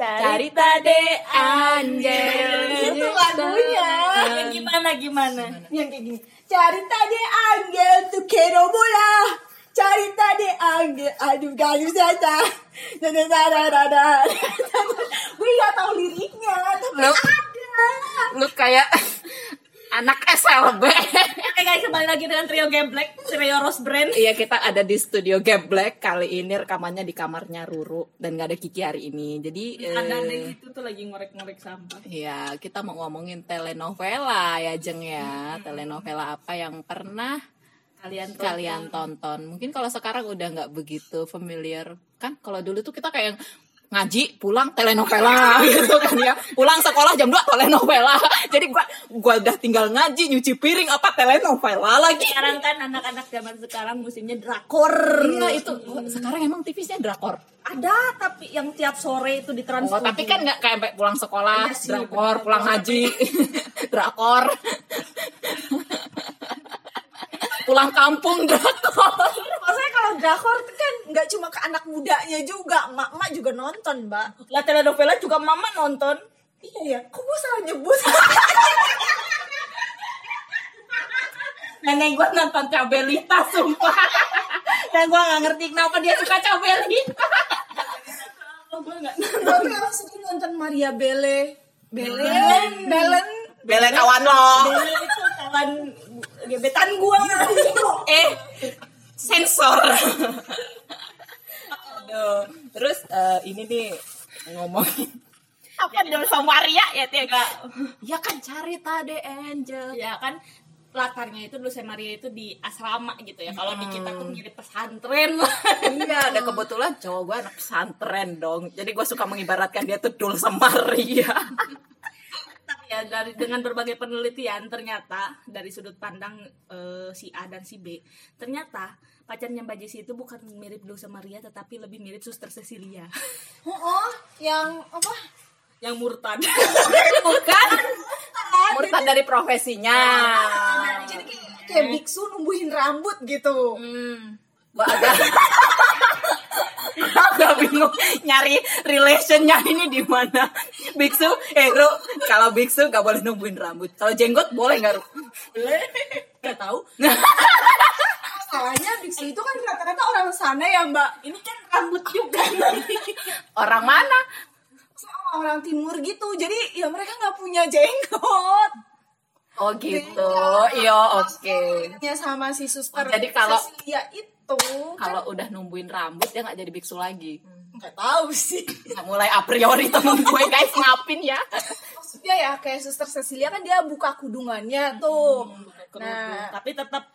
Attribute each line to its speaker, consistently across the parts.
Speaker 1: Carita de Angel.
Speaker 2: Itu lagunya.
Speaker 1: Yang gimana gimana?
Speaker 2: Yang kayak gini. Carita de Angel tuh kero bola. Carita de Angel. Aduh gak bisa dah. Nah, nah, nah, nah, nah, nah. Gue gak tau liriknya. Tapi
Speaker 1: Lu-
Speaker 2: ada.
Speaker 1: Lu kayak anak SLB.
Speaker 3: Oke guys, kembali lagi dengan trio Geblek, trio Rose Brand.
Speaker 1: Iya kita ada di studio Gap Black kali ini rekamannya di kamarnya Ruru dan gak ada Kiki hari ini. Jadi
Speaker 3: Ada
Speaker 1: eh,
Speaker 3: itu tuh lagi ngorek-ngorek sampah.
Speaker 1: ya kita mau ngomongin telenovela ya Jeng ya. Telenovela apa yang pernah
Speaker 3: Kalian tuh
Speaker 1: kalian tonton? Mungkin kalau sekarang udah nggak begitu familiar kan? Kalau dulu tuh kita kayak yang ngaji pulang telenovela gitu kan ya pulang sekolah jam 2 telenovela jadi gua gua udah tinggal ngaji nyuci piring apa telenovela lagi
Speaker 3: sekarang kan anak-anak zaman sekarang musimnya drakor.
Speaker 1: Iya itu sekarang emang tipisnya drakor.
Speaker 3: Ada tapi yang tiap sore itu di Trans
Speaker 1: Oh, tapi kan nggak kayak sampai pulang sekolah,
Speaker 3: sih,
Speaker 1: drakor, pulang haji, drakor. pulang kampung drakor.
Speaker 2: Maksudnya kalau drakor nggak cuma ke anak mudanya juga, emak-emak juga nonton, Mbak.
Speaker 3: lah telenovela juga mama nonton.
Speaker 2: Iya ya, kok gue salah nyebut?
Speaker 3: Nenek gua nonton Cabelita sumpah. Dan gua nggak ngerti kenapa dia suka Cabelita. Gua nggak nonton.
Speaker 2: Langsung nonton Maria Bele. Bele, Belen,
Speaker 1: Bele kawan lo.
Speaker 3: Bele itu kawan gebetan gua.
Speaker 1: Eh, sensor. Aduh. Terus eh, ini nih ngomongin apa dong sama Maria ya Tiga? Ya kan cari tadi Angel.
Speaker 3: ya kan latarnya itu dulu saya Maria itu di asrama gitu ya. Kalau di kita tuh mirip pesantren lah.
Speaker 1: Iya, ada kebetulan cowok gue anak pesantren dong. Jadi gue suka mengibaratkan dia tuh dul sama Maria.
Speaker 3: Dari dengan berbagai penelitian ternyata dari sudut pandang eh, si A dan si B ternyata pacarnya Mbak Jessi itu bukan mirip Dulce Maria tetapi lebih mirip Suster Cecilia
Speaker 2: Oh, oh, yang apa?
Speaker 3: yang murtad.
Speaker 1: Bukan? Murtad dari profesinya.
Speaker 2: Jadi kayak, kayak biksu numbuhin rambut gitu.
Speaker 1: Hmm, agak agak bingung nyari relationnya ini di mana. Biksu, eh Ru, kalau biksu gak boleh numbuhin rambut. Kalau jenggot boleh nggak Ru?
Speaker 3: Boleh? Gak tahu.
Speaker 2: Soalnya biksu itu kan rata-rata orang sana ya, Mbak.
Speaker 3: Ini kan rambut juga.
Speaker 1: Orang mana?
Speaker 2: Orang timur gitu. Jadi ya mereka nggak punya jenggot.
Speaker 1: Oh gitu. Iya, oke.
Speaker 2: Ya sama si suster.
Speaker 1: Jadi kalau-
Speaker 2: ya itu
Speaker 1: Kalau udah numbuhin rambut dia nggak jadi biksu lagi.
Speaker 2: nggak tahu sih.
Speaker 1: Nah, mulai a priori temen gue guys ngapin ya.
Speaker 2: Maksudnya ya kayak suster Cecilia kan dia buka kudungannya tuh. Nah,
Speaker 3: tapi tetap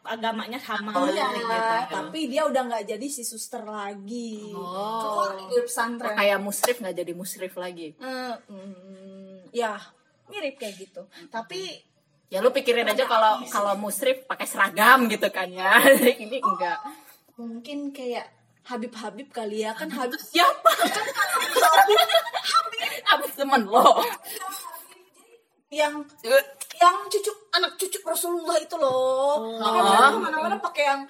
Speaker 3: agamanya sama.
Speaker 2: Oh iya,
Speaker 3: gitu.
Speaker 2: tapi dia udah nggak jadi si suster lagi.
Speaker 1: Oh.
Speaker 2: Keluar pesantren.
Speaker 1: Kayak musrif nggak jadi musrif lagi.
Speaker 2: Eh, mm, ya mirip kayak gitu. Tapi
Speaker 1: Ya lu pikirin aja kalau kalau musrif pakai seragam gitu kan ya. Ini enggak.
Speaker 2: mungkin kayak Habib Habib kali ya kan Habib
Speaker 1: Siapa? Abis temen lo.
Speaker 2: yang yang cucu anak cucu Rasulullah itu loh. Kan mereka ke mana-mana pakai yang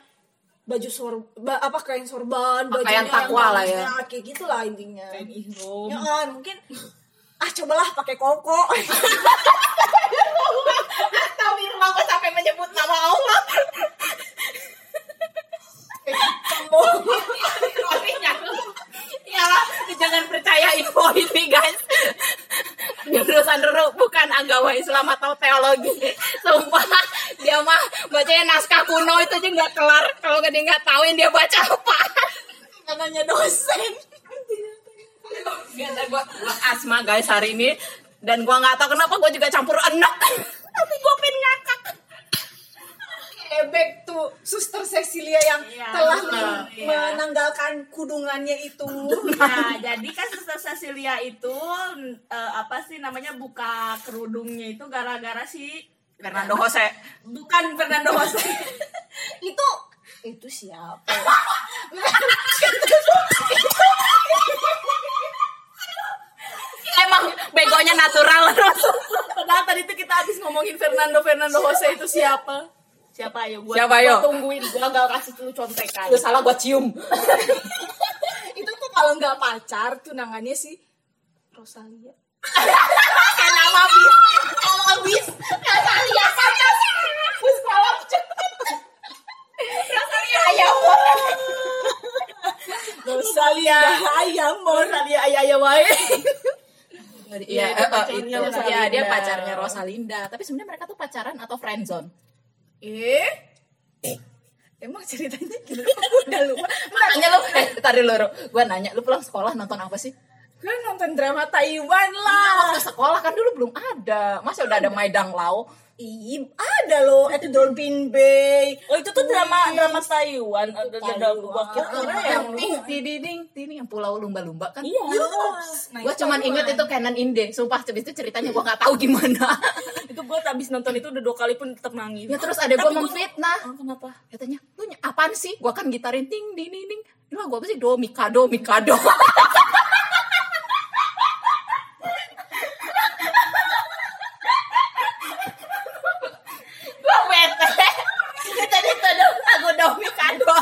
Speaker 2: baju sor ba- apa kain sorban,
Speaker 1: Pakaian
Speaker 2: bajunya
Speaker 1: takwa
Speaker 2: yang
Speaker 1: lah ya.
Speaker 2: kayak gitulah intinya.
Speaker 3: Kain ihrom.
Speaker 2: Ya kan, mungkin ah cobalah pakai koko.
Speaker 1: Tapi aku sampai menyebut nama Allah. ya jangan percaya info ini guys. Jurusan dulu bukan agama Islam atau teologi. Sumpah dia mah bacanya naskah kuno itu aja nggak kelar. Kalau dia nggak tahuin dia baca apa.
Speaker 2: Katanya dosen.
Speaker 1: Gak gua, gua asma guys hari ini. Dan gua nggak tahu kenapa gua juga campur enak tapi gua pengen ngakak
Speaker 2: Ebek tuh suster Cecilia yang
Speaker 3: Iya,
Speaker 2: telah
Speaker 3: betul,
Speaker 2: men-
Speaker 3: iya.
Speaker 2: menanggalkan kudungannya itu.
Speaker 3: Nah, jadi kan Suster Cecilia itu eh, apa sih namanya buka kerudungnya itu gara-gara si
Speaker 1: Fernando Jose
Speaker 3: bukan Fernando Jose.
Speaker 2: itu itu siapa?
Speaker 1: emang begonya natural
Speaker 3: Padahal tadi itu kita habis ngomongin Fernando Fernando Jose itu siapa? Siapa ayo gua,
Speaker 1: Siapa,
Speaker 3: gua
Speaker 1: ayo?
Speaker 3: tungguin gua gak kasih dulu contekan.
Speaker 1: lu salah gua cium
Speaker 2: itu tuh kalau nggak pacar tunangannya si Rosalia.
Speaker 3: kayak nama bis nama bis Rosalia panas bus malam Rosalia ayam
Speaker 2: Rosalia ayam.
Speaker 3: Rosalia ayam ayam wae
Speaker 1: Iya.
Speaker 3: Iya, dia pacarnya Rosalinda.
Speaker 1: Tapi sebenarnya mereka tuh pacaran atau friendzone?
Speaker 2: Eh? Emang ceritanya gimana? Udah lupa.
Speaker 1: Makanya lu, eh, tadi lu, gue nanya, lu pulang sekolah nonton apa sih?
Speaker 2: Gue nonton drama Taiwan
Speaker 1: Nah,
Speaker 2: lah.
Speaker 1: waktu sekolah kan dulu belum ada. Masa udah ada Maidang Lao?
Speaker 2: Ih, ada loh at Dolphin Bay.
Speaker 3: oh itu tuh drama drama Taiwan ada ada gua kira
Speaker 1: Yang tididing, tididing, yang pulau lumba-lumba kan?
Speaker 3: iya
Speaker 2: Nah, itu
Speaker 1: cuman inget itu Canon Inde. Sumpah, habis itu ceritanya gue gak tahu gimana.
Speaker 3: itu gua habis nonton itu udah dua kali pun tetap nangis
Speaker 1: ya terus ada gue memfitnah.
Speaker 3: Oh, kenapa
Speaker 1: Katanya, lu apaan sih? Gue kan gitarin ting ding ding ding. Ini lagu apa sih? Do, Mikado, Mikado.
Speaker 3: gue bete itu itu Domi Kado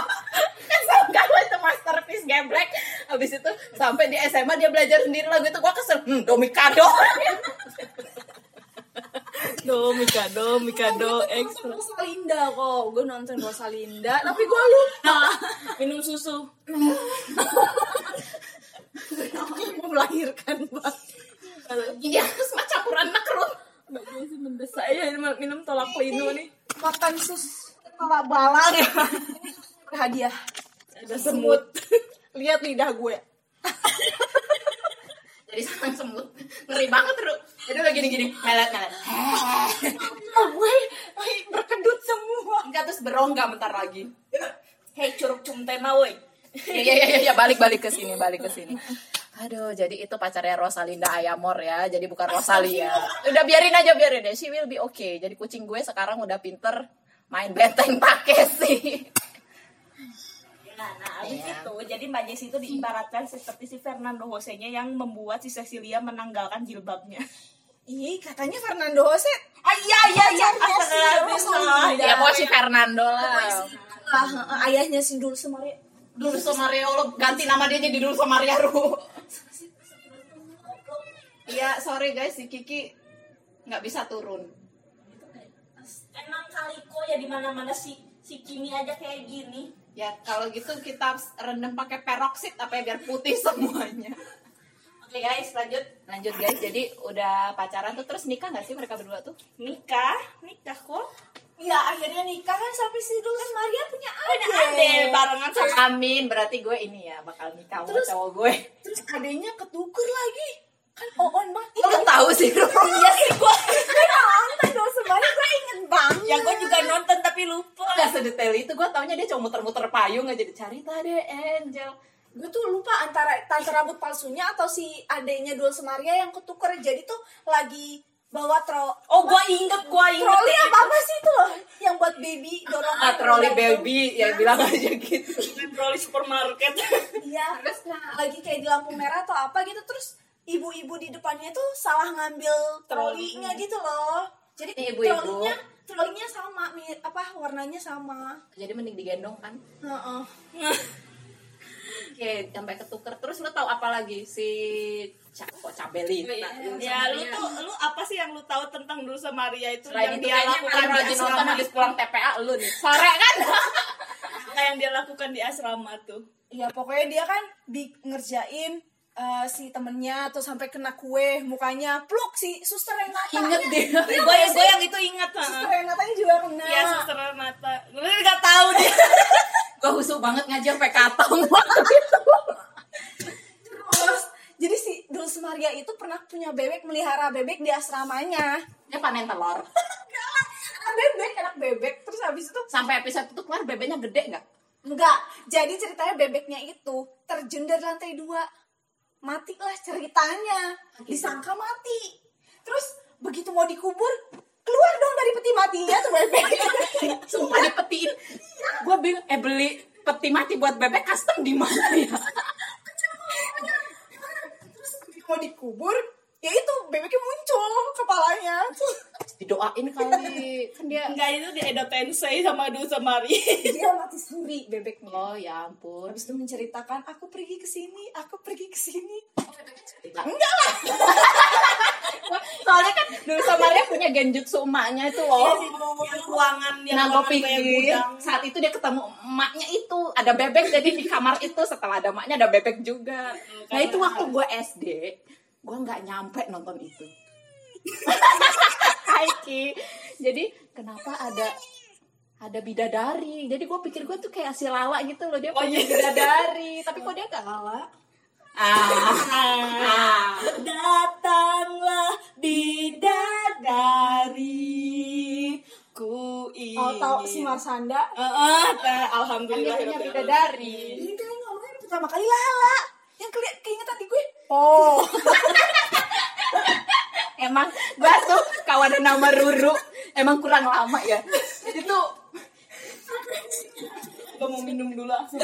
Speaker 3: kesel kalau itu masterpiece geblek
Speaker 1: Habis itu sampai di SMA dia belajar sendiri lagu itu gue kesel. Hmm, Do, Mikado.
Speaker 3: Domi Kado Mikado ekstra
Speaker 2: Rosalinda kok. Gue nonton Rosalinda, tapi gue lupa.
Speaker 3: minum susu
Speaker 2: Gue melahirkan bang.
Speaker 1: Iya, semacam campuran makrut.
Speaker 3: Bagus sih mendesak ya ini minum tolak lino nih
Speaker 2: Makan sus kepala balang. Hadiah.
Speaker 3: ada semut
Speaker 2: Lihat lidah gue.
Speaker 1: Jadi sarang semut. Ngeri banget, Ru. Jadi udah gini-gini. Melet, melet.
Speaker 2: Oh, gue berkedut semua.
Speaker 1: Enggak, terus berongga bentar lagi.
Speaker 3: hei curug cumtena woi
Speaker 1: Iya, iya, iya, ya, balik, balik ke sini, balik ke sini. Aduh, jadi itu pacarnya Rosalinda Ayamor ya, jadi bukan Rosalia. Udah biarin aja, biarin deh. She will be okay. Jadi kucing gue sekarang udah pinter main benteng pakai sih.
Speaker 3: Nah, nah abis
Speaker 1: Iya.
Speaker 3: itu jadi Mbak Jessi itu diibaratkan seperti si Fernando Jose-nya yang membuat si Cecilia menanggalkan jilbabnya.
Speaker 2: Ih, katanya Fernando Jose.
Speaker 3: Ah iya iya iya.
Speaker 2: Rosalinda.
Speaker 1: Ya, pokoknya si Fernando lah.
Speaker 2: Ah, ah, ayahnya si Dul Semaria.
Speaker 1: Dulu Mario lo ganti nama dia jadi dulu Maria Ru. Iya, sorry guys, si Kiki nggak bisa turun.
Speaker 3: Ya di mana-mana si si Kimi aja kayak gini.
Speaker 1: Ya kalau gitu kita rendam pakai peroksid apa ya biar putih semuanya. Oke guys, lanjut. Lanjut guys. Jadi udah pacaran tuh terus nikah nggak sih mereka berdua tuh?
Speaker 3: Nikah, nikah kok.
Speaker 2: Ya, akhirnya nikah kan sampai si Dul Semaria punya
Speaker 3: Punya
Speaker 2: adik.
Speaker 3: ade barengan sama
Speaker 1: Amin, berarti gue ini ya bakal nikah sama cowok gue.
Speaker 2: Terus adenya ketuker lagi. Kan on banget.
Speaker 1: Lo tahu sih, Ru?
Speaker 2: Iya sih gue. Gue nonton Dul Semaria gue inget banget.
Speaker 3: yang gue juga nonton tapi lupa.
Speaker 1: Gak sedetail itu, gue taunya dia cuma muter-muter payung aja cerita deh Angel.
Speaker 2: gue tuh lupa antara tante rambut palsunya atau si adeknya Dul Semaria yang ketuker jadi tuh lagi bawa tro
Speaker 3: Oh, gue inget, gue inget.
Speaker 2: troli apa apa sih itu loh yang buat baby dorongan
Speaker 1: Ah, troli baby, ya bilang aja gitu.
Speaker 3: Troli supermarket.
Speaker 2: iya terus lagi kayak di lampu merah atau apa gitu terus ibu-ibu di depannya tuh salah ngambil trolinya gitu loh jadi
Speaker 1: Ibu-ibu.
Speaker 2: Trolinya sama mi- apa warnanya sama
Speaker 1: Jadi mending digendong kan.
Speaker 2: Heeh.
Speaker 1: Oke, sampai ketuker. Terus lu tahu apa lagi si Ca kok Cabelita?
Speaker 3: ya, lu tuh lu apa sih yang lu tahu tentang Dulce Maria itu
Speaker 1: Selain
Speaker 3: yang
Speaker 1: itu
Speaker 3: dia lakukan di
Speaker 1: rajin nonton
Speaker 3: asrama?
Speaker 1: habis pulang TPA lu nih. Sore kan?
Speaker 3: Apa yang dia lakukan di asrama tuh?
Speaker 2: Iya pokoknya dia kan di ngerjain eh, si temennya atau sampai kena kue mukanya pluk si suster yang natanya
Speaker 1: Ingat deh.
Speaker 2: Iya,
Speaker 3: gue
Speaker 2: nggak
Speaker 3: gue
Speaker 2: sih?
Speaker 3: yang itu ingat
Speaker 2: suster
Speaker 3: ha.
Speaker 2: yang natanya juga kena
Speaker 3: Iya, suster mata. Gue nggak tahu dia.
Speaker 1: Gue husuk banget ngajar sampai katong.
Speaker 2: terus jadi si Dulce Maria itu pernah punya bebek melihara bebek di asramanya
Speaker 1: Dia panen telur.
Speaker 2: anak bebek anak bebek terus habis itu
Speaker 1: Sampai episode itu keluar bebeknya gede nggak?
Speaker 2: enggak jadi ceritanya bebeknya itu terjun dari lantai dua matilah ceritanya. Disangka mati. Terus begitu mau dikubur keluar dong dari peti matinya tuh bebek.
Speaker 1: Sumpah dipetiin. Gue bingung, eh beli peti mati buat bebek custom di mana ya?
Speaker 2: mau dikubur ya itu bebeknya muncul kepalanya
Speaker 1: Didoain kali. Kan dia
Speaker 3: Enggak itu di Edo Tensei sama Dulce Maria.
Speaker 2: dia mati suri bebeknya
Speaker 1: Oh ya ampun.
Speaker 2: habis itu menceritakan aku pergi ke sini aku pergi ke sini
Speaker 1: Cerita.
Speaker 2: enggak lah
Speaker 1: soalnya kan dulu Samaria punya genjutsu emaknya itu loh
Speaker 3: Yang ruangan yang
Speaker 1: Nah, gue pikir
Speaker 3: gudang.
Speaker 1: saat itu dia ketemu emaknya itu ada bebek jadi di kamar itu setelah ada emaknya ada bebek juga. Nah itu waktu gue SD, gue nggak nyampe nonton itu. Hai Ki. Jadi kenapa ada ada bidadari? Jadi gue pikir gue tuh kayak si Lala gitu loh dia punya bidadari, tapi kok dia gak Lala? Ah, ah.
Speaker 3: Datanglah bidadari ku ini.
Speaker 2: Oh, tahu si Marsanda?
Speaker 3: Heeh, teh,
Speaker 1: Kan dia
Speaker 3: alhamdulillah.
Speaker 1: punya bidadari.
Speaker 2: Ini kan ngomongin pertama kali Lala. Yang keli keingetan di gue. Oh.
Speaker 1: Emang gua tuh kawan nama Ruru emang kurang lama ya. Jadi tuh
Speaker 3: Gue mau minum dulu langsung.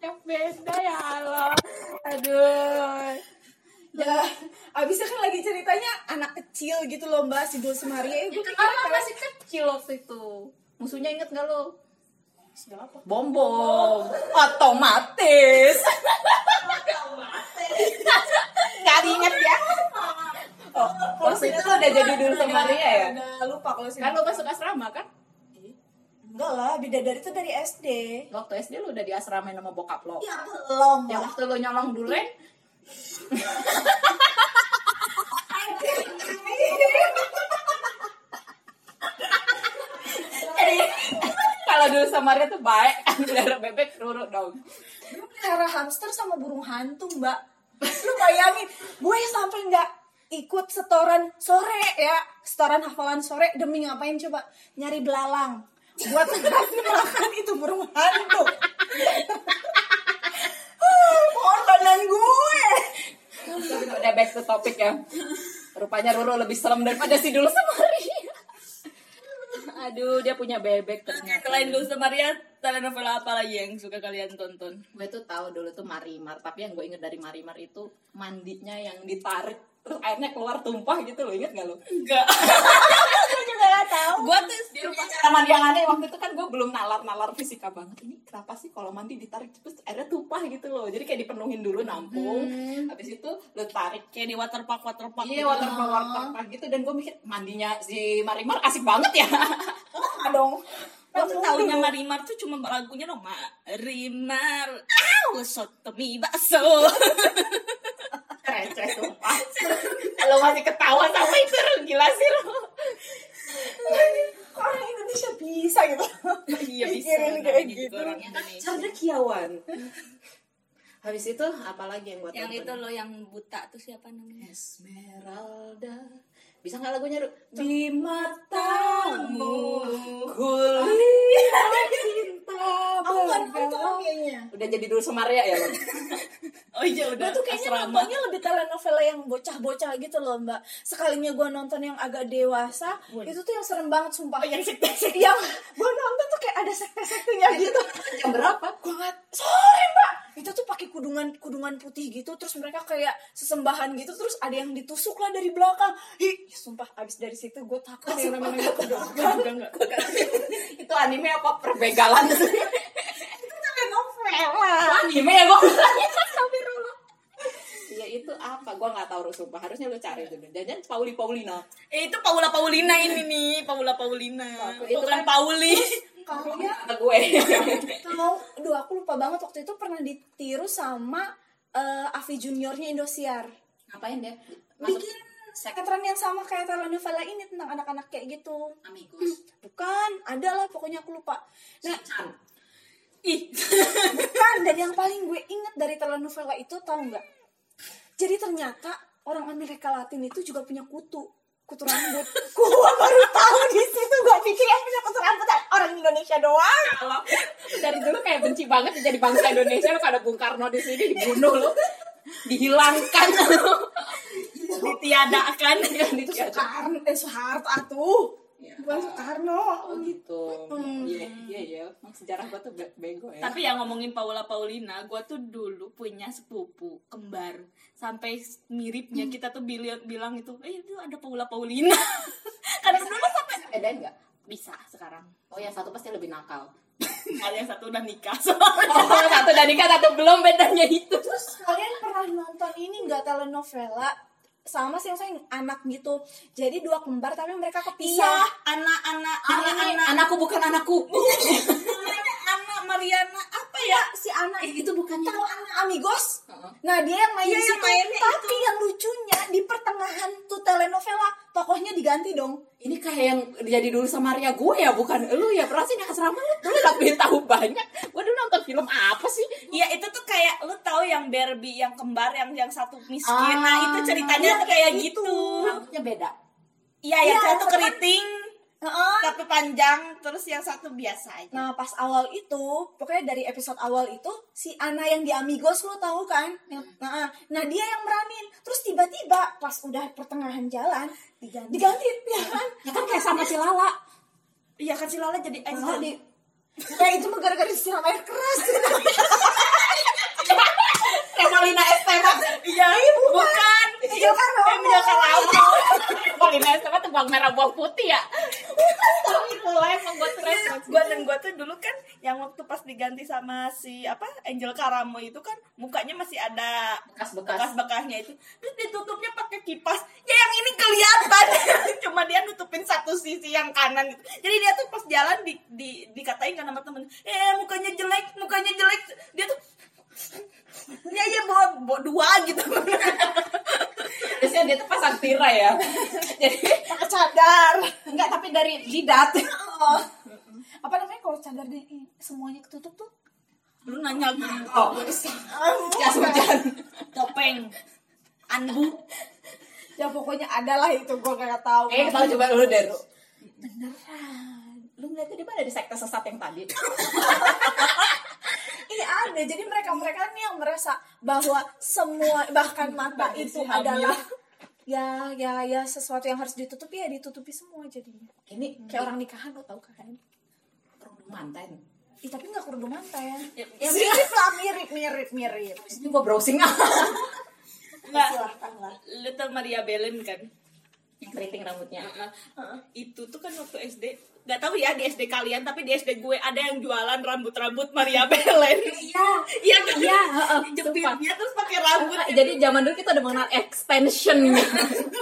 Speaker 1: yang beda ya Allah. Aduh.
Speaker 2: Ya, abisnya kan lagi ceritanya anak kecil gitu loh mbak si Dul Semaria. Eh, gue kalian
Speaker 1: masih kecil waktu itu. Musuhnya inget gak lo?
Speaker 2: siapa?
Speaker 1: Bom bom. Otomatis. Gak diinget ya? Oh, waktu itu lo udah jadi dulu sama Ria ya?
Speaker 2: Udah lupa kalau sih.
Speaker 1: Kan lo masuk asrama kan?
Speaker 2: Enggak lah, bidadari itu dari SD.
Speaker 1: Waktu SD lo udah di asrama sama bokap lo.
Speaker 2: Ya belum.
Speaker 1: Yang waktu lo nyolong durian kalau dulu sama Ria tuh baik pelihara bebek ruru dong
Speaker 2: Gue pelihara hamster sama burung hantu mbak. Lu bayangin, gue sampai nggak ikut setoran sore ya, setoran hafalan sore demi ngapain coba? Nyari belalang. Buat makan itu burung hantu. Ah, Pengorbanan gue.
Speaker 1: Udah back to topic ya rupanya Ruru lebih serem daripada si dulu sama Ria aduh dia punya bebek ternyata
Speaker 3: Selain dulu sama Ria, telenovela apa lagi yang suka kalian tonton?
Speaker 1: gue tuh tahu dulu tuh Marimar tapi yang gue inget dari Marimar itu mandinya yang ditarik terus airnya keluar tumpah gitu loh inget gak lo
Speaker 3: Enggak.
Speaker 2: Gue juga gak tahu.
Speaker 3: Gue tuh
Speaker 1: dia lupa cara mandi yang aneh waktu itu kan gue belum nalar nalar fisika banget ini kenapa sih kalau mandi ditarik terus airnya tumpah gitu loh jadi kayak dipenuhin dulu nampung habis itu lo tarik
Speaker 3: kayak di waterpark waterpark.
Speaker 1: Iya waterpark waterpark gitu dan gue mikir mandinya si Marimar asik banget ya.
Speaker 2: Dong.
Speaker 3: Gue tuh taunya Marimar tuh cuma lagunya dong Marimar. Aw, soto mie bakso.
Speaker 1: Receh sumpah. Kalau masih ketawa sama itu gila sih lo.
Speaker 2: Kok orang Indonesia bisa gitu.
Speaker 3: Iya bisa.
Speaker 2: Mikirin kayak gitu.
Speaker 3: orang Indonesia.
Speaker 1: Cerdekiawan. Habis itu apa lagi yang buat
Speaker 3: Yang itu loh yang buta tuh siapa namanya?
Speaker 1: Esmeralda. Bisa nggak lagunya Ru? Di matamu kulihat cinta
Speaker 2: Aku gak nonton kayaknya.
Speaker 1: Udah jadi dulu Semaria ya lo?
Speaker 3: Oh iya
Speaker 2: Gue
Speaker 3: udah
Speaker 2: tuh kayaknya
Speaker 3: asrama.
Speaker 2: nontonnya lebih telenovela yang bocah-bocah gitu loh mbak Sekalinya gue nonton yang agak dewasa Itu tuh yang serem banget sumpah Yang sekte-sekte Yang gue nonton tuh kayak ada sekte-sektenya gitu
Speaker 1: Jam berapa?
Speaker 2: Gue nggak Sorry mbak Itu tuh pakai kudungan kudungan putih gitu Terus mereka kayak sesembahan gitu Terus ada yang ditusuk lah dari belakang Hi, sumpah abis dari situ gue takut yang namanya kudungan
Speaker 3: juga enggak.
Speaker 1: itu anime apa perbegalan
Speaker 2: Itu telenovela
Speaker 1: anime ya gue. Iya itu apa? Gue nggak tahu sumpah. Harusnya lu cari dulu. Jangan Pauli Paulina.
Speaker 3: Eh itu Paula Paulina ini nih, Paula Paulina.
Speaker 1: Itu
Speaker 3: Bukan
Speaker 1: kan-
Speaker 3: Pauli.
Speaker 2: Kalau
Speaker 1: Kata gue.
Speaker 2: Kalau, aduh aku lupa banget waktu itu pernah ditiru sama eh, Avi Juniornya Indosiar.
Speaker 1: Ngapain dia? Masuk
Speaker 2: Bikin sekretarian yang sama kayak telenovela ini tentang anak-anak kayak gitu.
Speaker 1: Amigos.
Speaker 2: Bukan, ada lah pokoknya aku lupa. Nah,
Speaker 1: Chan.
Speaker 3: Ih.
Speaker 2: bukan dan yang paling gue inget dari telenovela itu tahu nggak? Jadi ternyata orang Amerika Latin itu juga punya kutu kutu rambut. Gue baru tahu di situ. Gue pikir yang punya kutu rambut orang Indonesia doang.
Speaker 1: Kalau dari dulu kayak benci banget jadi bangsa Indonesia lo ada Bung Karno di sini dibunuh lo. Dihilangkan lo.
Speaker 3: Ditiadakan.
Speaker 2: Soekarno, eh Soeharto atuh. Bukan Soekarno.
Speaker 1: Oh gitu. Iya, iya, iya. Emang sejarah gue tuh be- bego ya.
Speaker 3: Tapi yang ngomongin Paula Paulina, gue tuh dulu punya sepupu kembar sampai miripnya kita tuh bilang bilang itu, eh itu ada Paula Paulina. Karena dulu sampai
Speaker 1: Bedain nggak? Bisa sekarang. Oh yang satu pasti lebih nakal.
Speaker 3: ada yang satu udah nikah
Speaker 1: Oh, satu udah nikah, satu belum bedanya itu.
Speaker 2: Terus kalian pernah nonton ini nggak telenovela sama sih yang saya anak gitu. Jadi dua kembar tapi mereka
Speaker 3: iya
Speaker 2: kepisah.
Speaker 3: anak-anak
Speaker 1: Ah, ini
Speaker 3: anak-anak
Speaker 1: anakku bukan anakku.
Speaker 3: ya
Speaker 2: si anak
Speaker 1: Eh, itu bukannya
Speaker 2: tahu anak amigos.
Speaker 1: Heeh.
Speaker 2: Nah dia yang main
Speaker 3: Iya,
Speaker 2: di
Speaker 3: yang
Speaker 2: situ.
Speaker 3: mainnya
Speaker 2: Tapi yang lucunya di pertengahan tuh telenovela tokohnya diganti dong.
Speaker 1: Ini kayak yang jadi dulu sama Maria gue ya, bukan lu ya. Perasaan yang asrama lu dulu pengen tahu banyak. Gue dulu nonton film apa sih?
Speaker 3: Iya itu tuh kayak lu tahu yang Barbie yang kembar yang yang satu miskin.
Speaker 1: Ah,
Speaker 3: nah itu ceritanya
Speaker 2: iya,
Speaker 3: tuh kayak
Speaker 2: kayak
Speaker 3: gitu.
Speaker 1: Rambutnya beda.
Speaker 3: Iya yang
Speaker 2: Iya,
Speaker 3: satu
Speaker 2: kan-
Speaker 3: keriting
Speaker 2: Heeh.
Speaker 3: tapi panjang terus yang satu biasa aja.
Speaker 2: Nah pas awal itu, pokoknya dari episode awal itu si Ana yang di Amigos lo tahu kan? Yang- Nah, nah dia yang meranin. Terus tiba-tiba pas udah pertengahan jalan
Speaker 3: Diganti.
Speaker 2: diganti ya kan?
Speaker 1: Ya kan kayak sama si Lala.
Speaker 3: Iya kan si Lala jadi angel.
Speaker 2: di Ya itu mah gara-gara disiram air keras.
Speaker 1: Remalina Esteban.
Speaker 3: Iya bukan.
Speaker 2: Angel Karomo.
Speaker 3: Angel Karomo.
Speaker 1: Remalina Esteban tuh bawang merah bawang putih ya. Tapi itu lah yang membuat referensi.
Speaker 3: Gua dan gua tuh dulu kan yang waktu pas diganti sama si apa Angel Karamo itu kan mukanya masih ada
Speaker 1: Bekas-bekas.
Speaker 3: bekas-bekasnya itu terus ditutupnya pakai kipas ya yang ini kelihatan cuma dia nutupin satu sisi yang kanan gitu jadi dia tuh pas jalan di, di dikatain kan sama temen eh mukanya jelek mukanya jelek dia tuh ya ya bawa, bawa dua gitu
Speaker 1: Biasanya dia tuh pasang tirai ya. Jadi
Speaker 2: Pakai cadar.
Speaker 1: enggak tapi dari jidat.
Speaker 2: Oh. Apa namanya kalau cadar deh semuanya ketutup tuh?
Speaker 3: lu nanya gitu
Speaker 1: Oh, jas hujan.
Speaker 3: topeng anbu
Speaker 2: Ya pokoknya ada lah itu gue gak tahu.
Speaker 1: Eh, kita coba dulu deh.
Speaker 2: Beneran.
Speaker 1: Lu ngeliatnya di mana di sekte sesat yang tadi?
Speaker 2: Iya ada, jadi mereka-mereka nih yang merasa bahwa semua bahkan mata itu adalah ya ya ya sesuatu yang harus ditutupi ya ditutupi semua jadinya.
Speaker 1: Ini
Speaker 2: Kayak orang nikahan lo tau kan?
Speaker 1: kerudung manten.
Speaker 2: Ih, tapi nggak kerudung manten.
Speaker 3: Ya,
Speaker 2: Ya, mirip lah, mirip, mirip, mirip.
Speaker 1: Ini gua browsing ah.
Speaker 3: nggak
Speaker 2: Silahkan lah.
Speaker 3: tau Maria Belen kan
Speaker 1: Yang keriting rambutnya.
Speaker 3: Heeh. itu tuh kan waktu SD nggak tahu ya di SD kalian tapi di SD gue ada yang jualan rambut-rambut Maria Belen
Speaker 1: Iya.
Speaker 3: iya kan
Speaker 1: Iya,
Speaker 3: jepitnya terus pakai rambut
Speaker 1: Jadi zaman dulu kita udah mengenal extension.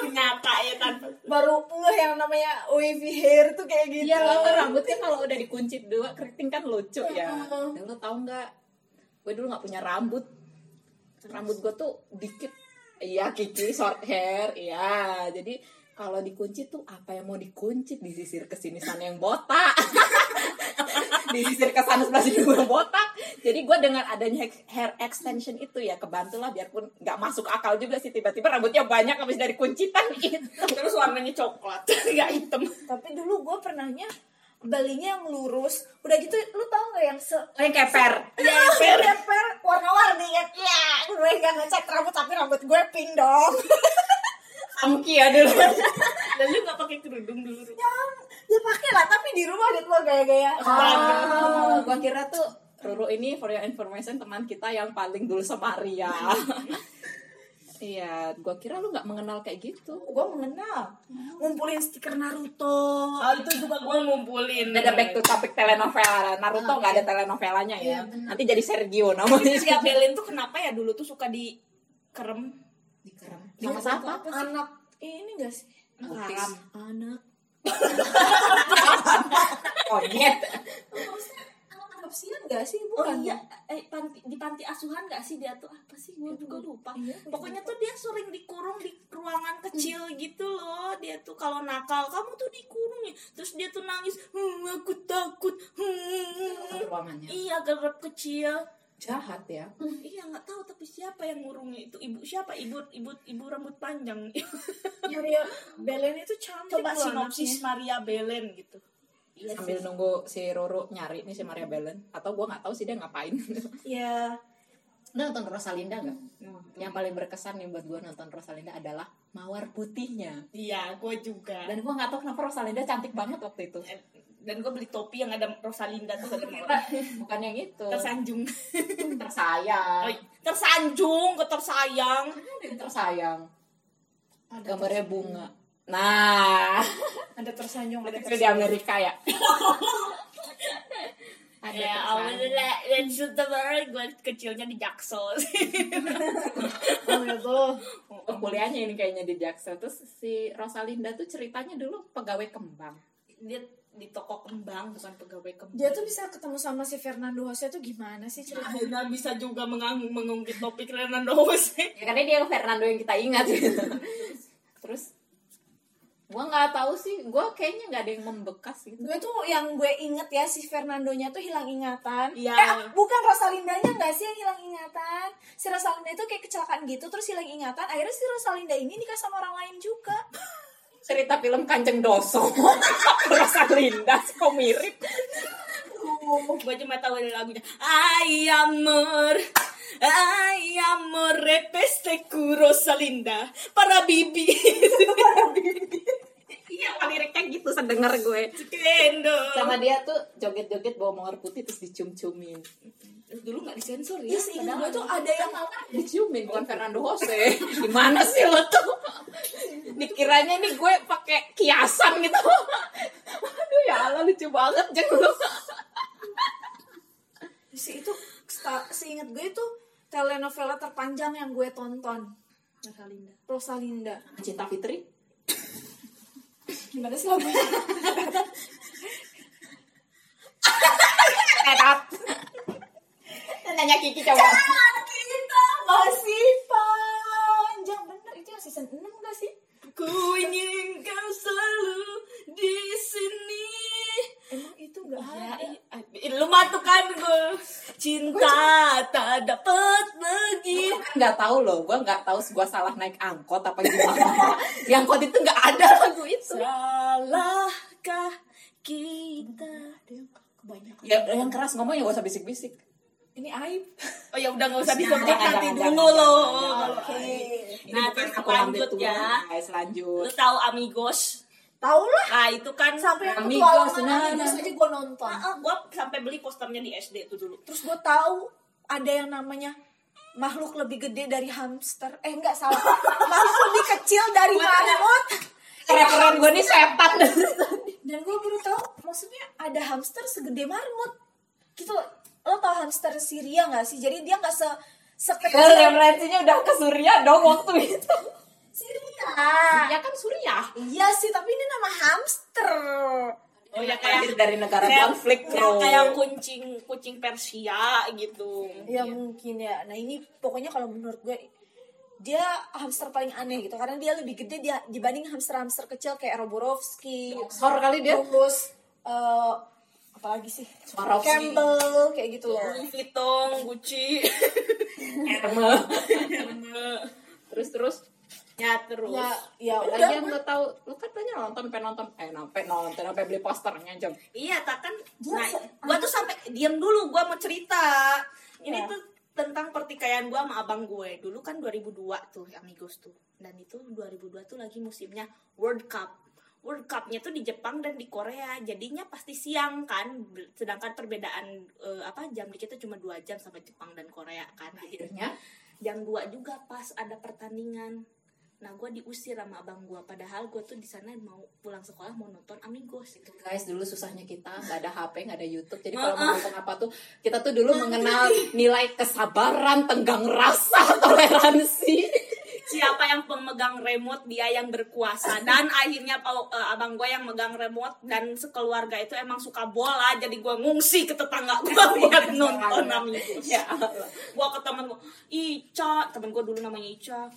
Speaker 3: nyata ya tanpa
Speaker 2: Baru ngeh yang namanya wavy hair tuh kayak gitu.
Speaker 1: Iya, kan rambutnya kalau udah dikuncit dua keriting kan lucu ya.
Speaker 2: Heeh.
Speaker 1: Dan lu tahu nggak? Gue dulu nggak punya rambut. Rambut gue tuh dikit. Iya, Kiki short hair. Iya, jadi kalau dikunci tuh apa yang mau dikunci? Disisir ke sini sana yang botak. Disisir ke sana sebelah sini yang botak. Jadi gue dengan adanya hair extension itu ya kebantu lah biarpun nggak masuk akal juga sih tiba-tiba rambutnya banyak habis dari kuncitan gitu.
Speaker 3: Terus warnanya coklat nggak hitam.
Speaker 2: Tapi dulu gue pernahnya belinya yang lurus. Udah gitu, lu tau gak yang se
Speaker 1: Oh, yang keper?
Speaker 2: Ya, keper. Warna-warni kan. Ya, gue gak ngecat rambut tapi rambut gue pink dong.
Speaker 1: Amki ya dulu
Speaker 3: dan lu nggak pakai kerudung dulu
Speaker 2: ya, ya pakai lah tapi di rumah gitu loh gaya-gaya.
Speaker 1: Ah, gua kira tuh Ruru ini for your information teman kita yang paling dulu sama Ria. Iya, gua kira lu nggak mengenal kayak gitu.
Speaker 2: Gue mengenal ngumpulin stiker Naruto.
Speaker 3: oh itu juga gue ngumpulin
Speaker 1: Ada back to topic telenovela. Naruto nggak ada telenovelanya ya. Nanti jadi Sergio namanya.
Speaker 3: Maria Belen tuh kenapa ya dulu tuh suka di kerem
Speaker 1: Dikerem. Sama siapa?
Speaker 2: Anak ini gak sih?
Speaker 1: Anak. Konyet.
Speaker 2: Maksudnya anak adopsian gak sih?
Speaker 3: Oh
Speaker 2: Bukan
Speaker 3: iya,
Speaker 2: ya?
Speaker 3: eh, panti, di panti asuhan gak sih dia tuh apa sih? Gue juga lupa.
Speaker 2: Iya,
Speaker 3: Pokoknya tuh dia sering dikurung di ruangan kecil gitu loh. Dia tuh kalau nakal, kamu tuh dikurung ya. Terus dia tuh nangis, "Hmm, aku takut. Hmm.
Speaker 1: Ruangannya.
Speaker 3: Iya, gerap kecil.
Speaker 1: Jahat ya.
Speaker 3: Iya nggak tahu tapi siapa yang ngurungnya itu ibu siapa ibu ibu ibu rambut panjang
Speaker 2: Maria Belen itu cantik
Speaker 3: coba
Speaker 2: loh
Speaker 3: sinopsis Maria Belen gitu iya
Speaker 1: Sambil nunggu si Ruru nyari nih si Maria Belen atau gua nggak tahu sih dia ngapain.
Speaker 2: Ya,
Speaker 1: Lu nonton Rosalinda nggak? Yang paling berkesan nih buat gue nonton Rosalinda adalah mawar putihnya.
Speaker 3: iya gue juga
Speaker 1: Dan gue nggak tahu kenapa Rosalinda cantik banget waktu itu.
Speaker 3: Dan gue beli topi yang ada Rosalinda tuh
Speaker 1: Bukan yang itu.
Speaker 3: tersanjung
Speaker 1: tersayang.
Speaker 3: Oh, tersanjung ke tersayang
Speaker 1: Tersayang.
Speaker 2: ada
Speaker 1: Gambarnya bunga. Nah,
Speaker 2: ada tersanjung ada
Speaker 1: itu di Amerika ya.
Speaker 2: ada
Speaker 3: ya alhamdulillah dan sebenarnya gue kecilnya di Jaksel
Speaker 2: oh ya Allah
Speaker 1: Oh, kuliahnya ini kayaknya di Jaksel. Terus si Rosalinda tuh ceritanya dulu pegawai kembang.
Speaker 3: dia di toko kembang bukan pegawai kembang.
Speaker 2: Dia tuh bisa ketemu sama si Fernando Jose tuh gimana sih ceritanya?
Speaker 3: akhirnya bisa juga mengang mengungkit topik Fernando Jose.
Speaker 1: Ya karena dia Fernando yang kita ingat. Gitu. Terus gua nggak tahu sih, gua kayaknya nggak ada yang membekas gitu.
Speaker 2: gue tuh yang gue inget ya si Fernandonya tuh hilang ingatan.
Speaker 3: Iya.
Speaker 2: eh bukan Rosalindanya nggak sih yang hilang ingatan? Si Rosalinda itu kayak kecelakaan gitu terus hilang ingatan. Akhirnya si Rosalinda ini nikah sama orang lain juga
Speaker 1: Cerita film Kanjeng Doso. Rosalinda kok mirip.
Speaker 3: gue cuma tahu dari lagunya Ay amor Ay amor repeste Rosalinda para bibi
Speaker 1: Iya, liriknya gitu sedengar gue.
Speaker 3: Kendo
Speaker 1: Sama dia tuh joget-joget bawa mawar putih terus dicium-ciumin.
Speaker 3: dulu nggak disensor ya
Speaker 2: Iya sih gue tuh ada yang
Speaker 1: Diciumin bukan Fernando Jose. Gimana sih lo tuh? Dikiranya nih gue pakai kiasan gitu. Aduh ya Allah lucu banget jeng lu.
Speaker 2: si itu seingat gue itu telenovela terpanjang yang gue tonton
Speaker 3: Rosalinda
Speaker 2: Rosalinda
Speaker 1: Cinta Fitri.
Speaker 2: Gimana sih lagunya
Speaker 1: Erat. Nanya Kiki coba. Nggak tahu loh, gue nggak tahu gue salah naik angkot apa gimana. Di angkot itu nggak ada lagu itu.
Speaker 3: salahkah kita
Speaker 2: kebanyakan
Speaker 1: Ya yang keras ngomongnya gak usah bisik-bisik.
Speaker 2: ini aib
Speaker 3: oh ya udah nggak usah disebut
Speaker 1: Jangan,
Speaker 3: nanti
Speaker 1: jangan,
Speaker 3: dulu
Speaker 1: jangan,
Speaker 3: loh
Speaker 2: oke
Speaker 1: Ini
Speaker 3: Nah,
Speaker 1: bukan
Speaker 3: terus
Speaker 1: aku
Speaker 3: lanjut ya.
Speaker 1: guys, lanjut.
Speaker 3: lu tahu amigos
Speaker 2: tau lah
Speaker 3: nah itu kan
Speaker 2: sampai yang
Speaker 1: Amigos, nah,
Speaker 2: Amigos
Speaker 1: nah.
Speaker 2: aja gue nonton
Speaker 3: Ah, ah, gua sampai beli posternya di SD tuh dulu
Speaker 2: terus gue tahu ada yang namanya makhluk lebih gede dari hamster. Eh enggak salah. Makhluk lebih kecil dari marmot
Speaker 1: Referen gue nih setan.
Speaker 2: dan gue baru tahu maksudnya ada hamster segede marmot gitu lo tau hamster Syria nggak sih? Jadi dia nggak se sekecil
Speaker 1: Referensinya udah ke Surya dong waktu itu.
Speaker 2: Syria.
Speaker 1: Ya kan Surya.
Speaker 2: iya sih tapi ini nama hamster
Speaker 3: oh ya kayak
Speaker 1: dari negara
Speaker 3: kayak-
Speaker 1: konflik,
Speaker 3: kayak,
Speaker 1: bro.
Speaker 3: kayak kucing kucing Persia gitu
Speaker 2: ya mungkin ya nah ini pokoknya kalau menurut gue dia hamster paling aneh gitu karena dia lebih gede dia dibanding hamster-hamster kecil kayak Roborovski
Speaker 1: Sor kali dia.
Speaker 2: terus eh apalagi sih
Speaker 1: Swarovski.
Speaker 2: Campbell kayak gitu loh
Speaker 3: Louis Vuitton Gucci.
Speaker 1: Terus terus.
Speaker 3: Ya terus
Speaker 2: ya ya
Speaker 1: Lagi
Speaker 2: udah
Speaker 1: yang gue tahu, lu kan banyak nonton, pengen nonton, eh sampai nonton, sampai beli posternya jam.
Speaker 3: Iya, tak kan.
Speaker 2: Gua
Speaker 3: Nah, gua tuh sampai diam dulu, gua mau cerita. Ini
Speaker 2: Iya.
Speaker 3: tuh tentang pertikaian gua sama abang gue. Dulu kan 2002 tuh Amigos tuh. Dan itu 2002 tuh lagi musimnya World Cup. World Cup-nya tuh di Jepang dan di Korea. Jadinya pasti siang kan. Sedangkan perbedaan eh, apa jam di kita cuma dua jam sampai Jepang dan Korea kan. Jadi
Speaker 1: Akhirnya,
Speaker 3: jam 2 juga pas ada pertandingan. Nah, gue diusir sama abang gue. Padahal gue tuh di sana mau pulang sekolah mau nonton Amigos. Gitu.
Speaker 1: guys dulu susahnya kita. Nggak ada HP nggak ada YouTube. Jadi kalau mau nonton apa tuh kita tuh dulu mengenal nilai kesabaran tenggang rasa toleransi.
Speaker 3: Siapa yang pemegang remote dia yang berkuasa. Dan akhirnya kalau eh, abang gue yang megang remote dan sekeluarga itu emang suka bola jadi gue ngungsi ke tetangga gue buat nonton Amigos.
Speaker 1: Ya
Speaker 3: gue ke temen gue Ica. Temen gue dulu namanya Ica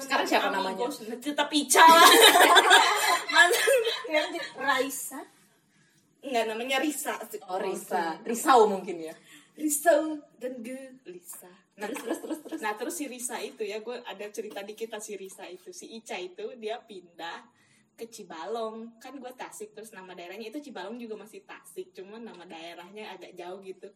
Speaker 1: Sekarang siapa namanya?
Speaker 3: Amigos. tetap Ica lah
Speaker 2: Raisa?
Speaker 3: Enggak namanya Risa
Speaker 1: oh Risa. Risau mungkin ya.
Speaker 3: Risa dan Gelisa
Speaker 1: nah, terus terus terus terus.
Speaker 3: Nah terus si Risa itu ya gue ada cerita dikit tentang si Risa itu. Si Ica itu dia pindah ke Cibalong. Kan gue Tasik terus nama daerahnya itu Cibalong juga masih Tasik cuman nama daerahnya agak jauh gitu.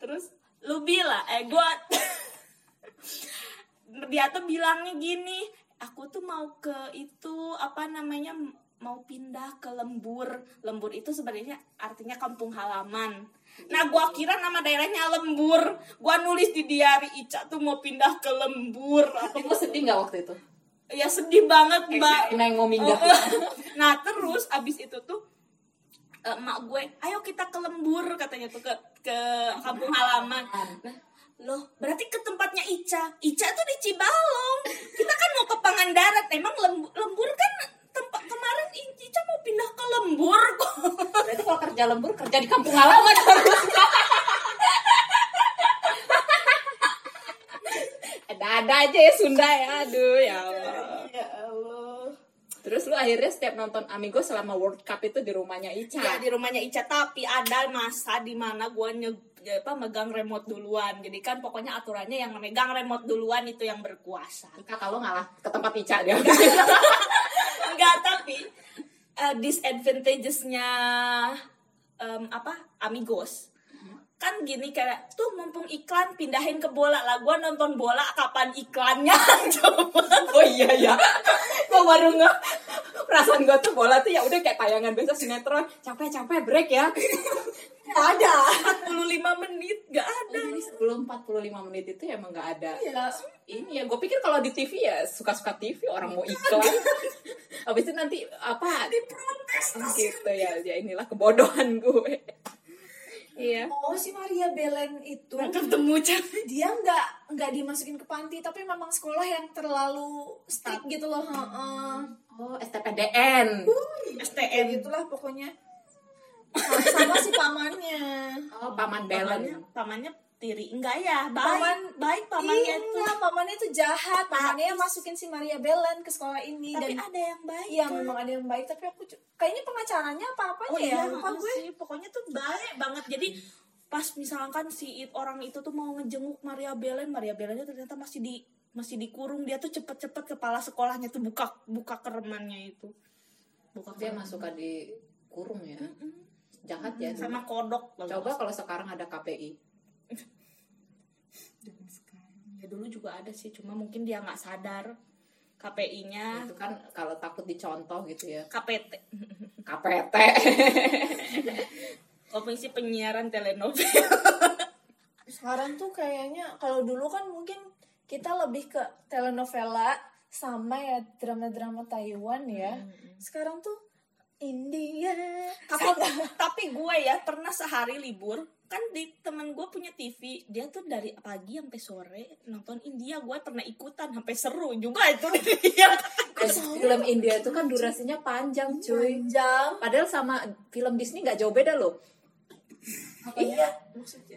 Speaker 3: Terus lu bilang eh gue dia tuh bilangnya gini aku tuh mau ke itu apa namanya mau pindah ke Lembur. Lembur itu sebenarnya artinya kampung halaman. Nah gua kira nama daerahnya Lembur. Gua nulis di diary Ica tuh mau pindah ke Lembur.
Speaker 1: Gue sedih nggak waktu itu?
Speaker 3: Ya sedih banget mbak.
Speaker 1: Nah, yang mau minggat
Speaker 3: nah terus abis itu tuh eh, emak gue ayo kita ke lembur katanya tuh ke ke kampung halaman loh berarti ke tempatnya Ica. Ica tuh di Cibalong. Kita kan mau ke Pangandaran emang lembur, lembur kan tempat kemarin Ica mau pindah ke lembur kok.
Speaker 1: Berarti kalau kerja lembur kerja di kampung halaman. Harusnya. Ada-ada aja ya Sunda ya, aduh ya Allah.
Speaker 3: ya Allah.
Speaker 1: Terus lu akhirnya setiap nonton Amigo selama World Cup itu di rumahnya Ica.
Speaker 3: ya di rumahnya Ica. Tapi ada masa di mana gua nye, ya apa megang remote duluan. Jadi kan pokoknya aturannya yang megang remote duluan itu yang berkuasa.
Speaker 1: Kakak lo ngalah ke tempat Ica dia.
Speaker 3: enggak tapi uh, disadvantages-nya em, apa amigos. Kan gini kayak tuh mumpung iklan pindahin ke bola lah. Gua nonton bola kapan iklannya? Coba.
Speaker 1: Oh iya ya. Gue baru nggak perasaan gue tuh bola tuh ya udah kayak tayangan biasa sinetron. Capek-capek break ya.
Speaker 2: Nggak ada
Speaker 3: 45 menit gak ada
Speaker 1: Jadi sebelum 45 menit itu emang nggak ada.
Speaker 2: Iya.
Speaker 1: Ini ya gue pikir kalau di TV ya suka-suka TV orang mau iklan. Habis itu nanti apa? Diprotes gitu ya. Ya inilah kebodohan gue. Iya.
Speaker 2: Oh si Maria Belen itu
Speaker 3: ketemu
Speaker 2: dia nggak nggak dimasukin ke panti tapi memang sekolah yang terlalu strict gitu loh heeh.
Speaker 1: Oh, STPDN.
Speaker 3: STM
Speaker 2: gitulah pokoknya sama, sama si pamannya.
Speaker 1: Oh, paman
Speaker 3: pamannya
Speaker 1: Belen.
Speaker 3: pamannya tiri. Enggak ya baik.
Speaker 2: Paman-
Speaker 3: baik pamannya
Speaker 2: iya,
Speaker 3: itu.
Speaker 2: enggak, pamannya itu jahat. Pamannya yang masukin si Maria Belen ke sekolah ini.
Speaker 3: Tapi
Speaker 2: dan
Speaker 3: ada yang baik
Speaker 2: iya
Speaker 3: kan?
Speaker 2: memang ada yang baik. Tapi aku kayaknya pengacaranya apa apanya
Speaker 3: oh
Speaker 2: ya?
Speaker 3: iya
Speaker 2: lupa gue.
Speaker 3: sih. Pokoknya tuh baik banget. Jadi pas misalkan si it- orang itu tuh mau ngejenguk Maria Belen Maria Belennya ternyata masih di masih dikurung. Dia tuh cepet-cepet kepala sekolahnya tuh buka buka keremannya itu. Buka
Speaker 1: Dia
Speaker 3: kereman.
Speaker 1: masuk di kurung ya. Jahat ya.
Speaker 3: sama kodok
Speaker 1: Coba kalau sekarang ada KPI.
Speaker 3: ya dulu juga ada sih cuma mungkin dia nggak sadar KPI-nya
Speaker 1: Itu kan kalau takut dicontoh gitu ya.
Speaker 3: KPT
Speaker 1: KPT.
Speaker 3: Komisi Penyiaran Telenovel
Speaker 2: sekarang tuh kayaknya kalau dulu kan mungkin kita lebih ke telenovela sama ya drama-drama Taiwan ya sekarang tuh India.
Speaker 3: Tapi tapi gue ya pernah sehari libur kan di temen gue punya TV dia tuh dari pagi sampai sore nonton India gue pernah ikutan sampai seru juga itu. Dia
Speaker 1: Dan film India itu kan durasinya panjang cuy.
Speaker 2: panjang.
Speaker 1: Padahal sama film Disney nggak jauh beda loh.
Speaker 2: Iya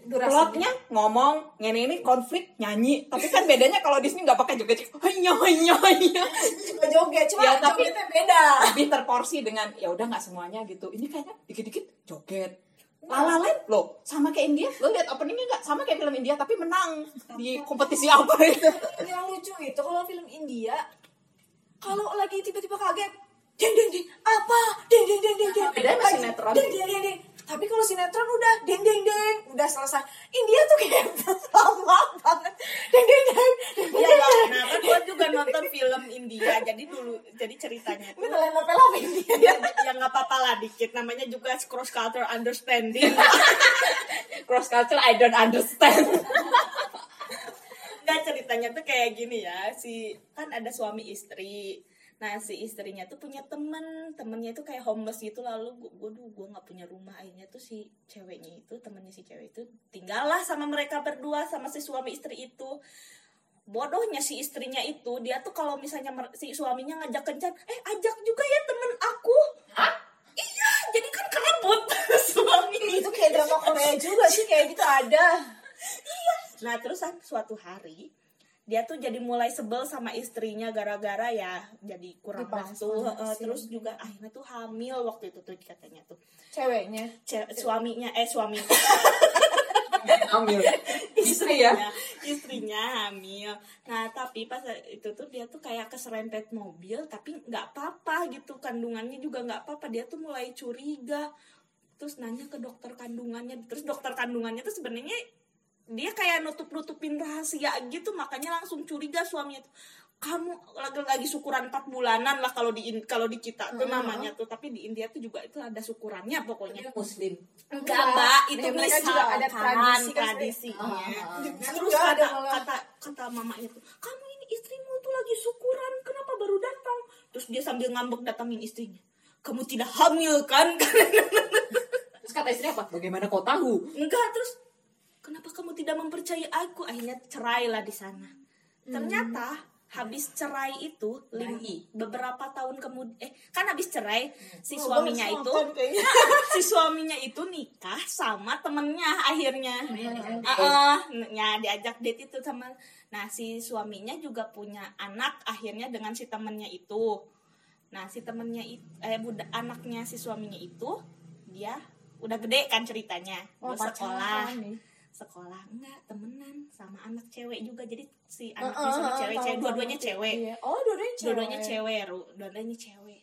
Speaker 1: Plotnya ngomong, ngene ini konflik nyanyi. Tapi kan bedanya kalau Disney nggak pakai joget. Hanya hanya hanya.
Speaker 2: juga joget cuma
Speaker 1: Ya, tapi-
Speaker 2: jogetnya beda
Speaker 1: Lebih terporsi dengan ya udah nggak semuanya gitu. Ini kayaknya dikit-dikit joget. Lala lain loh sama kayak India. Lo lihat openingnya nggak sama kayak film India tapi menang di kompetisi apa itu?
Speaker 2: yang lucu itu kalau film India kalau lagi tiba-tiba kaget ding ding ding apa ding ding ding ding ding
Speaker 1: Bedanya
Speaker 2: Lagi,
Speaker 1: sinetron.
Speaker 2: ding ding ding ding tapi kalau sinetron udah ding ding ding udah selesai. India tuh kayak lama banget. Ding ding ding
Speaker 3: ya nah kan gue juga nonton film India jadi dulu jadi ceritanya
Speaker 2: ini
Speaker 3: tuh
Speaker 2: apa India?
Speaker 3: Ya, ya nggak apa-apa lah dikit namanya juga cross culture understanding.
Speaker 1: Cross culture I don't understand.
Speaker 3: Nggak ceritanya tuh kayak gini ya si kan ada suami istri nah si istrinya tuh punya temen. Temennya itu kayak homeless gitu. Lalu gue gue gue nggak punya rumah. Akhirnya tuh si ceweknya itu temennya si cewek itu tinggallah sama mereka berdua sama si suami istri itu. Bodohnya si istrinya itu dia tuh kalau misalnya si suaminya ngajak kencan eh ajak juga ya temen aku. Iya jadi kan kerebut suami.
Speaker 2: Itu kayak drama Korea juga sih kayak gitu ada.
Speaker 3: Nah terus suatu hari dia tuh jadi mulai sebel sama istrinya gara-gara ya jadi kurang waktu Heeh,
Speaker 2: sih.
Speaker 3: terus juga akhirnya tuh hamil waktu itu tuh katanya tuh
Speaker 2: ceweknya
Speaker 3: Ce- suaminya eh suami
Speaker 1: Ambil. Istri ya.
Speaker 3: istrinya hamil nah tapi pas itu tuh dia tuh kayak keserempet mobil tapi nggak apa-apa gitu kandungannya juga nggak apa-apa dia tuh mulai curiga terus nanya ke dokter kandungannya terus dokter kandungannya tuh sebenarnya dia kayak nutup nutupin rahasia gitu makanya langsung curiga suaminya tuh kamu lagi lagi syukuran 4 bulanan lah kalau di kalau di kita tuh namanya tuh tapi di India tuh juga itu ada syukurannya pokoknya
Speaker 1: Dia Muslim.
Speaker 3: Enggak, Mbak, itu
Speaker 2: Ya, mereka juga ada tradisi kan
Speaker 3: tradisinya.
Speaker 1: Ah, ah, ah.
Speaker 3: Nah, terus
Speaker 2: ada
Speaker 3: kata kata mamanya tuh, "Kamu ini istrimu tuh lagi syukuran, kenapa baru datang?" Terus dia sambil ngambek datangin istrinya. "Kamu tidak hamil kan?"
Speaker 1: Terus kata istri apa bagaimana kau tahu
Speaker 3: enggak terus kenapa kamu tidak mempercayai aku? Akhirnya cerai lah di sana. Ternyata habis cerai itu lim-
Speaker 1: Bayi.
Speaker 3: beberapa tahun kemudian eh kan habis cerai si
Speaker 2: Oh,
Speaker 3: suaminya itu si suaminya itu nikah sama temennya akhirnya.
Speaker 1: Hmm.
Speaker 3: Heeh, ya diajak date itu sama nah si suaminya juga punya anak akhirnya dengan si temennya itu. Nah si temennya itu eh budak anaknya si suaminya itu dia udah gede kan ceritanya Terus sekolah.
Speaker 2: nih.
Speaker 3: Sekolah. Enggak temenan sama anak cewek juga. Jadi si anaknya sama cewek cewek dua-duanya cewek.
Speaker 2: Iya. Oh, dua-duanya cewek.
Speaker 3: dua-duanya cewek Ru. dua-duanya cewek.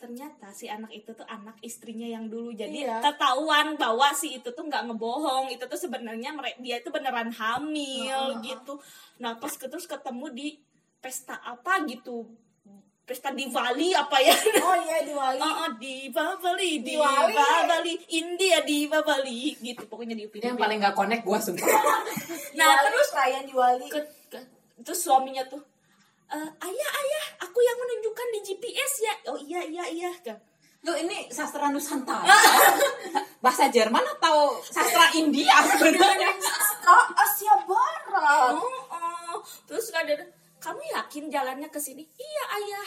Speaker 3: Ternyata si anak itu tuh anak istrinya yang dulu. Jadi
Speaker 2: Iya.
Speaker 3: ketahuan bahwa si itu tuh nggak ngebohong. Itu tuh sebenarnya dia itu beneran hamil gitu. Nah pas terus ketemu di pesta apa gitu pesta di Bali apa ya?
Speaker 2: Oh iya di Wali.
Speaker 3: Oh, oh, di Bali, di
Speaker 2: Diwali.
Speaker 3: Bali, India di Bali, gitu. Pokoknya di Upin
Speaker 1: yang
Speaker 3: Ipin.
Speaker 1: paling gak connect gua sumpah.
Speaker 3: Nah, terus
Speaker 2: perayaan di Wali.
Speaker 3: ke- ke- terus suaminya tuh "Eh, ayah ayah aku yang menunjukkan di GPS ya. Oh iya iya iya. Kan
Speaker 1: Loh ini sastra Nusantara? Bahasa Jerman atau sastra India? Sebenarnya
Speaker 2: Oh, Asia Barat.
Speaker 3: oh, oh. terus ada kamu yakin jalannya ke sini? Iya ayah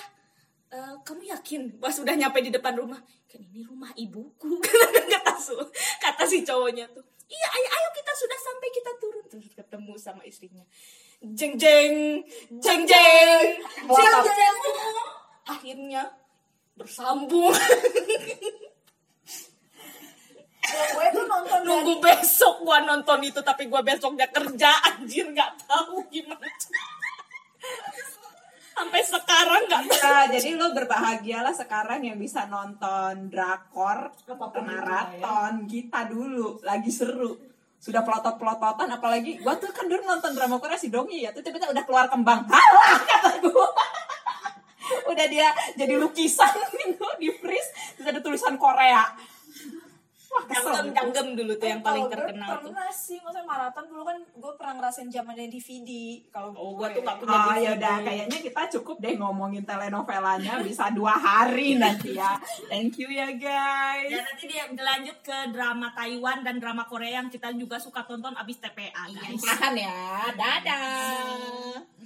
Speaker 3: "Eh, kamu yakin pas sudah nyampe di depan rumah? Kan ini rumah ibuku. Kata su- kata si cowoknya tuh. Iya ayah ayo kita sudah sampai kita turun. Terus ketemu sama istrinya. Jeng jeng jeng jeng jeng jeng. Akhirnya bersambung.
Speaker 2: Ya, gue tuh nonton dari
Speaker 3: nunggu besok gua nonton itu tapi gua besoknya kerja anjir nggak tahu gimana sampai sekarang nggak
Speaker 1: Ya, jadi lo berbahagialah sekarang yang bisa nonton drakor
Speaker 2: Apa pun itu
Speaker 1: maraton kita dulu lagi seru. Sudah pelotot-pelototan apalagi gua tuh kan dulu nonton drama Korea si Dongi ya tuh tiba-tiba udah keluar kembang. Halah kata gua. Udah dia jadi lukisan gitu di freeze terus ada tulisan Korea wah gitu.
Speaker 3: janggem dulu tuh yang paling
Speaker 2: gue
Speaker 3: terkenal tuh
Speaker 2: pernah sih maksudnya maraton dulu kan gue pernah ngerasain zamannya DVD kalau
Speaker 3: oh gua tuh nggak punya
Speaker 1: Oh
Speaker 3: DVD.
Speaker 1: ya udah kayaknya kita cukup deh ngomongin telenovelanya bisa dua hari nanti ya. Thank you ya guys.
Speaker 3: Ya nanti dia lanjut ke drama Taiwan dan drama Korea yang kita juga suka tonton abis TPA guys.
Speaker 1: Makan ya. Dadah.